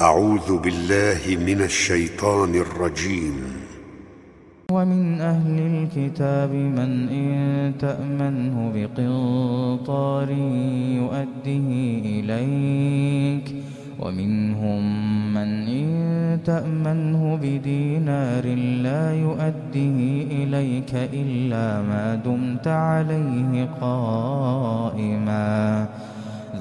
أعوذ بالله من الشيطان الرجيم. ومن أهل الكتاب من إن تأمنه بقنطار يؤده إليك. ومنهم من إن تأمنه بدينار لا يؤده إليك إلا ما دمت عليه قائماً.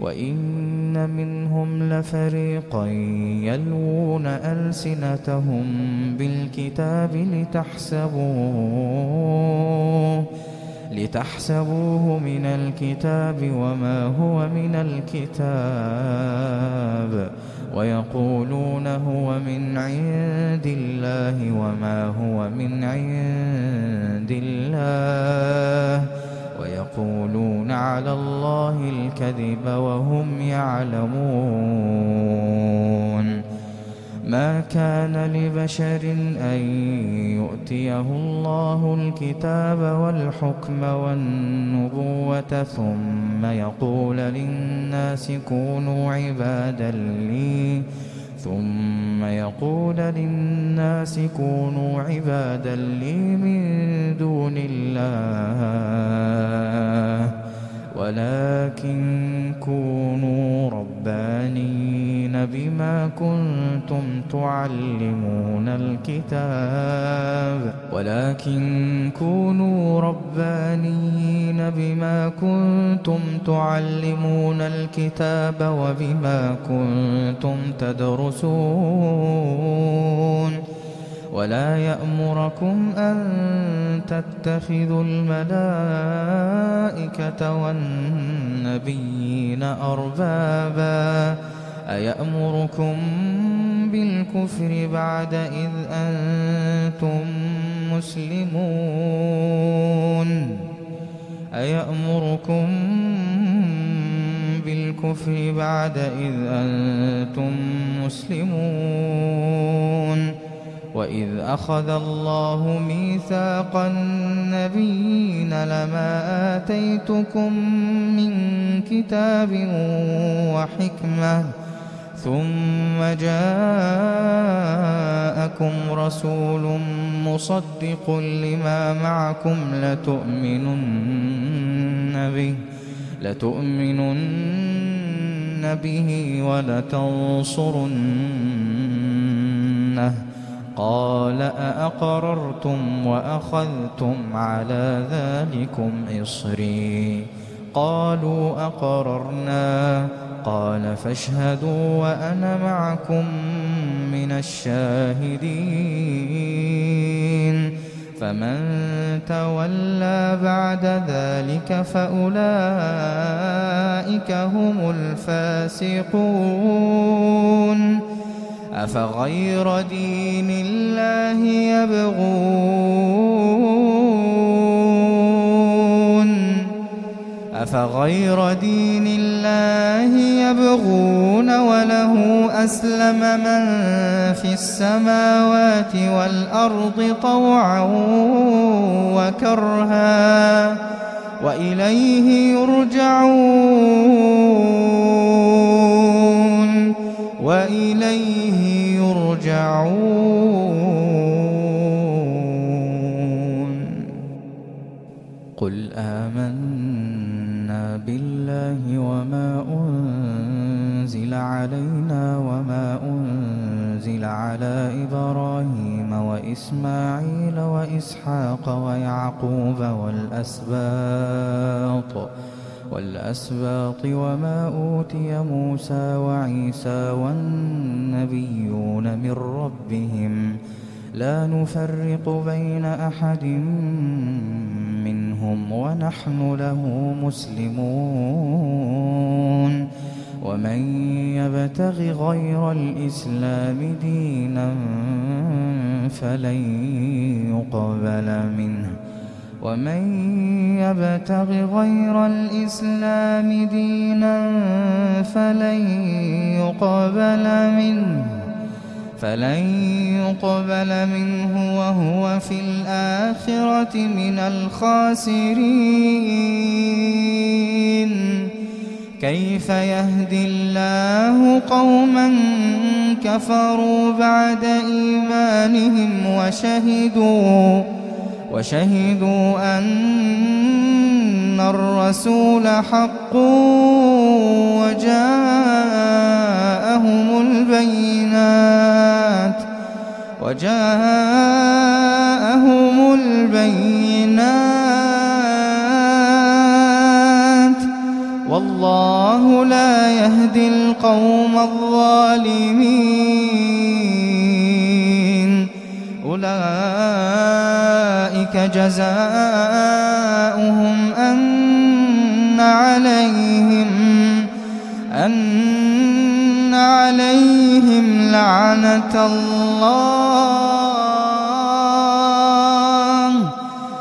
وإن منهم لفريقا يلوون ألسنتهم بالكتاب لتحسبوه لتحسبوه من الكتاب وما هو من الكتاب ويقولون هو من عند الله وما هو من عند الله ويقولون على الله الكذب وهم يعلمون. ما كان لبشر أن يؤتيه الله الكتاب والحكم والنبوة ثم يقول للناس كونوا عبادا لي ثم يقول للناس كونوا عبادا لي من دون الله ولكن كونوا ربانين. بما كنتم تعلمون الكتاب ولكن كونوا ربانين بما كنتم تعلمون الكتاب وبما كنتم تدرسون ولا يأمركم أن تتخذوا الملائكة والنبيين أربابا أيأمركم بالكفر بعد إذ أنتم مسلمون؟ أيأمركم بالكفر بعد إذ أنتم مسلمون؟ وإذ أخذ الله ميثاق النبيين لما آتيتكم من كتاب وحكمة ثم جاءكم رسول مصدق لما معكم لتؤمنن به لتؤمنن به ولتنصرنه. قال أأقررتم وأخذتم على ذلكم إصري. قالوا أقررنا. قال فاشهدوا وأنا معكم من الشاهدين. فمن تولى بعد ذلك فأولئك هم الفاسقون. أفغير دين الله يبغون؟ أفغير دين الله يبغون وله أسلم من في السماوات والأرض طوعا وكرها وإليه يرجعون وإليه يرجعون. قل آمنا بالله وما أنزل علينا وما أنزل على إبراهيم وإسماعيل وإسحاق ويعقوب والأسباط والأسباط وما أوتي موسى وعيسى والنبيون من ربهم لا نفرق بين أحد ونحن له مسلمون. ومن يبتغ غير الإسلام دينا فلن يقبل منه. ومن يبتغ غير الإسلام دينا فلن يقبل منه. فلن يقبل منه وهو في الآخرة من الخاسرين كيف يهدي الله قوما كفروا بعد إيمانهم وشهدوا وشهدوا أن الرسول حق وجاءهم البينات وجاءهم البينات والله لا يهدي القوم الظالمين. أولئك جزاؤهم أن عليهم أن عليهم لعنة الله.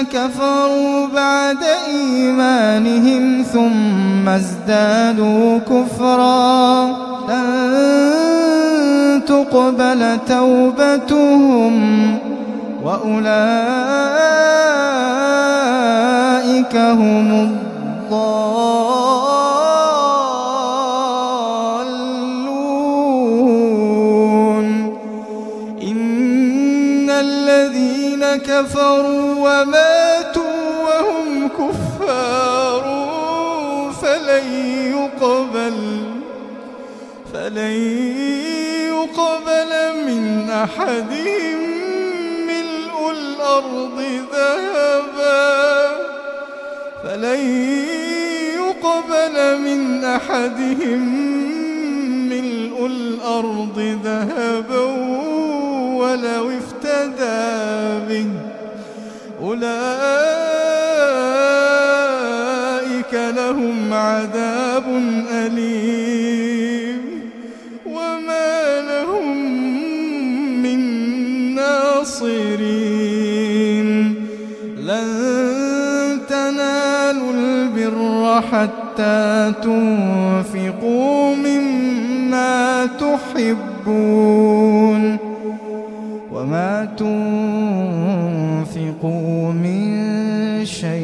كفروا بعد إيمانهم ثم ازدادوا كفرا. لن تقبل توبتهم. وأولئك فلن يقبل فلن يقبل من أحدهم ملء الأرض ذهبا فلن يقبل من أحدهم ملء الأرض ذهبا ولو افتدى به. أولئك لهم عذاب أليم وما لهم من ناصرين. لن تنالوا البر حتى تنفقوا مما تحبون. وما تنفقوا من شيء